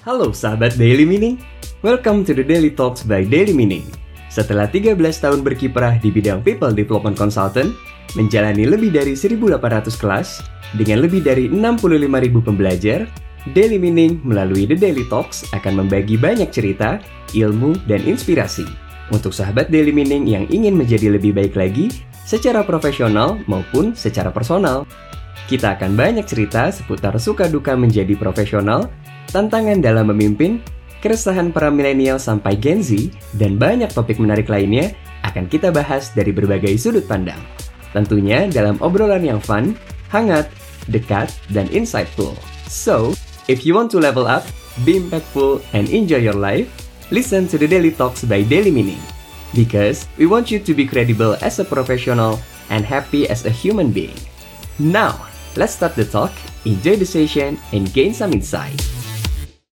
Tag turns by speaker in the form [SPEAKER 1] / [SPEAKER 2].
[SPEAKER 1] Halo sahabat Daily Meaning, welcome to the Daily Talks by Daily Meaning. Setelah 13 tahun berkiprah di bidang People Development Consultant, menjalani lebih dari 1.800 kelas, dengan lebih dari 65.000 pembelajar, Daily Meaning melalui The Daily Talks akan membagi banyak cerita, ilmu, dan inspirasi untuk sahabat Daily Meaning yang ingin menjadi lebih baik lagi secara profesional maupun secara personal. Kita akan banyak cerita seputar suka duka menjadi profesional, tantangan dalam memimpin, keresahan para milenial sampai Gen Z, dan banyak topik menarik lainnya akan kita bahas dari berbagai sudut pandang. Tentunya dalam obrolan yang fun, hangat, dekat, dan insightful. So, if you want to level up, be impactful, and enjoy your life, listen to the Daily Talks by Daily Meaning. Because we want you to be credible as a professional and happy as a human being. Now, let's start the talk, enjoy the session, and gain some insight.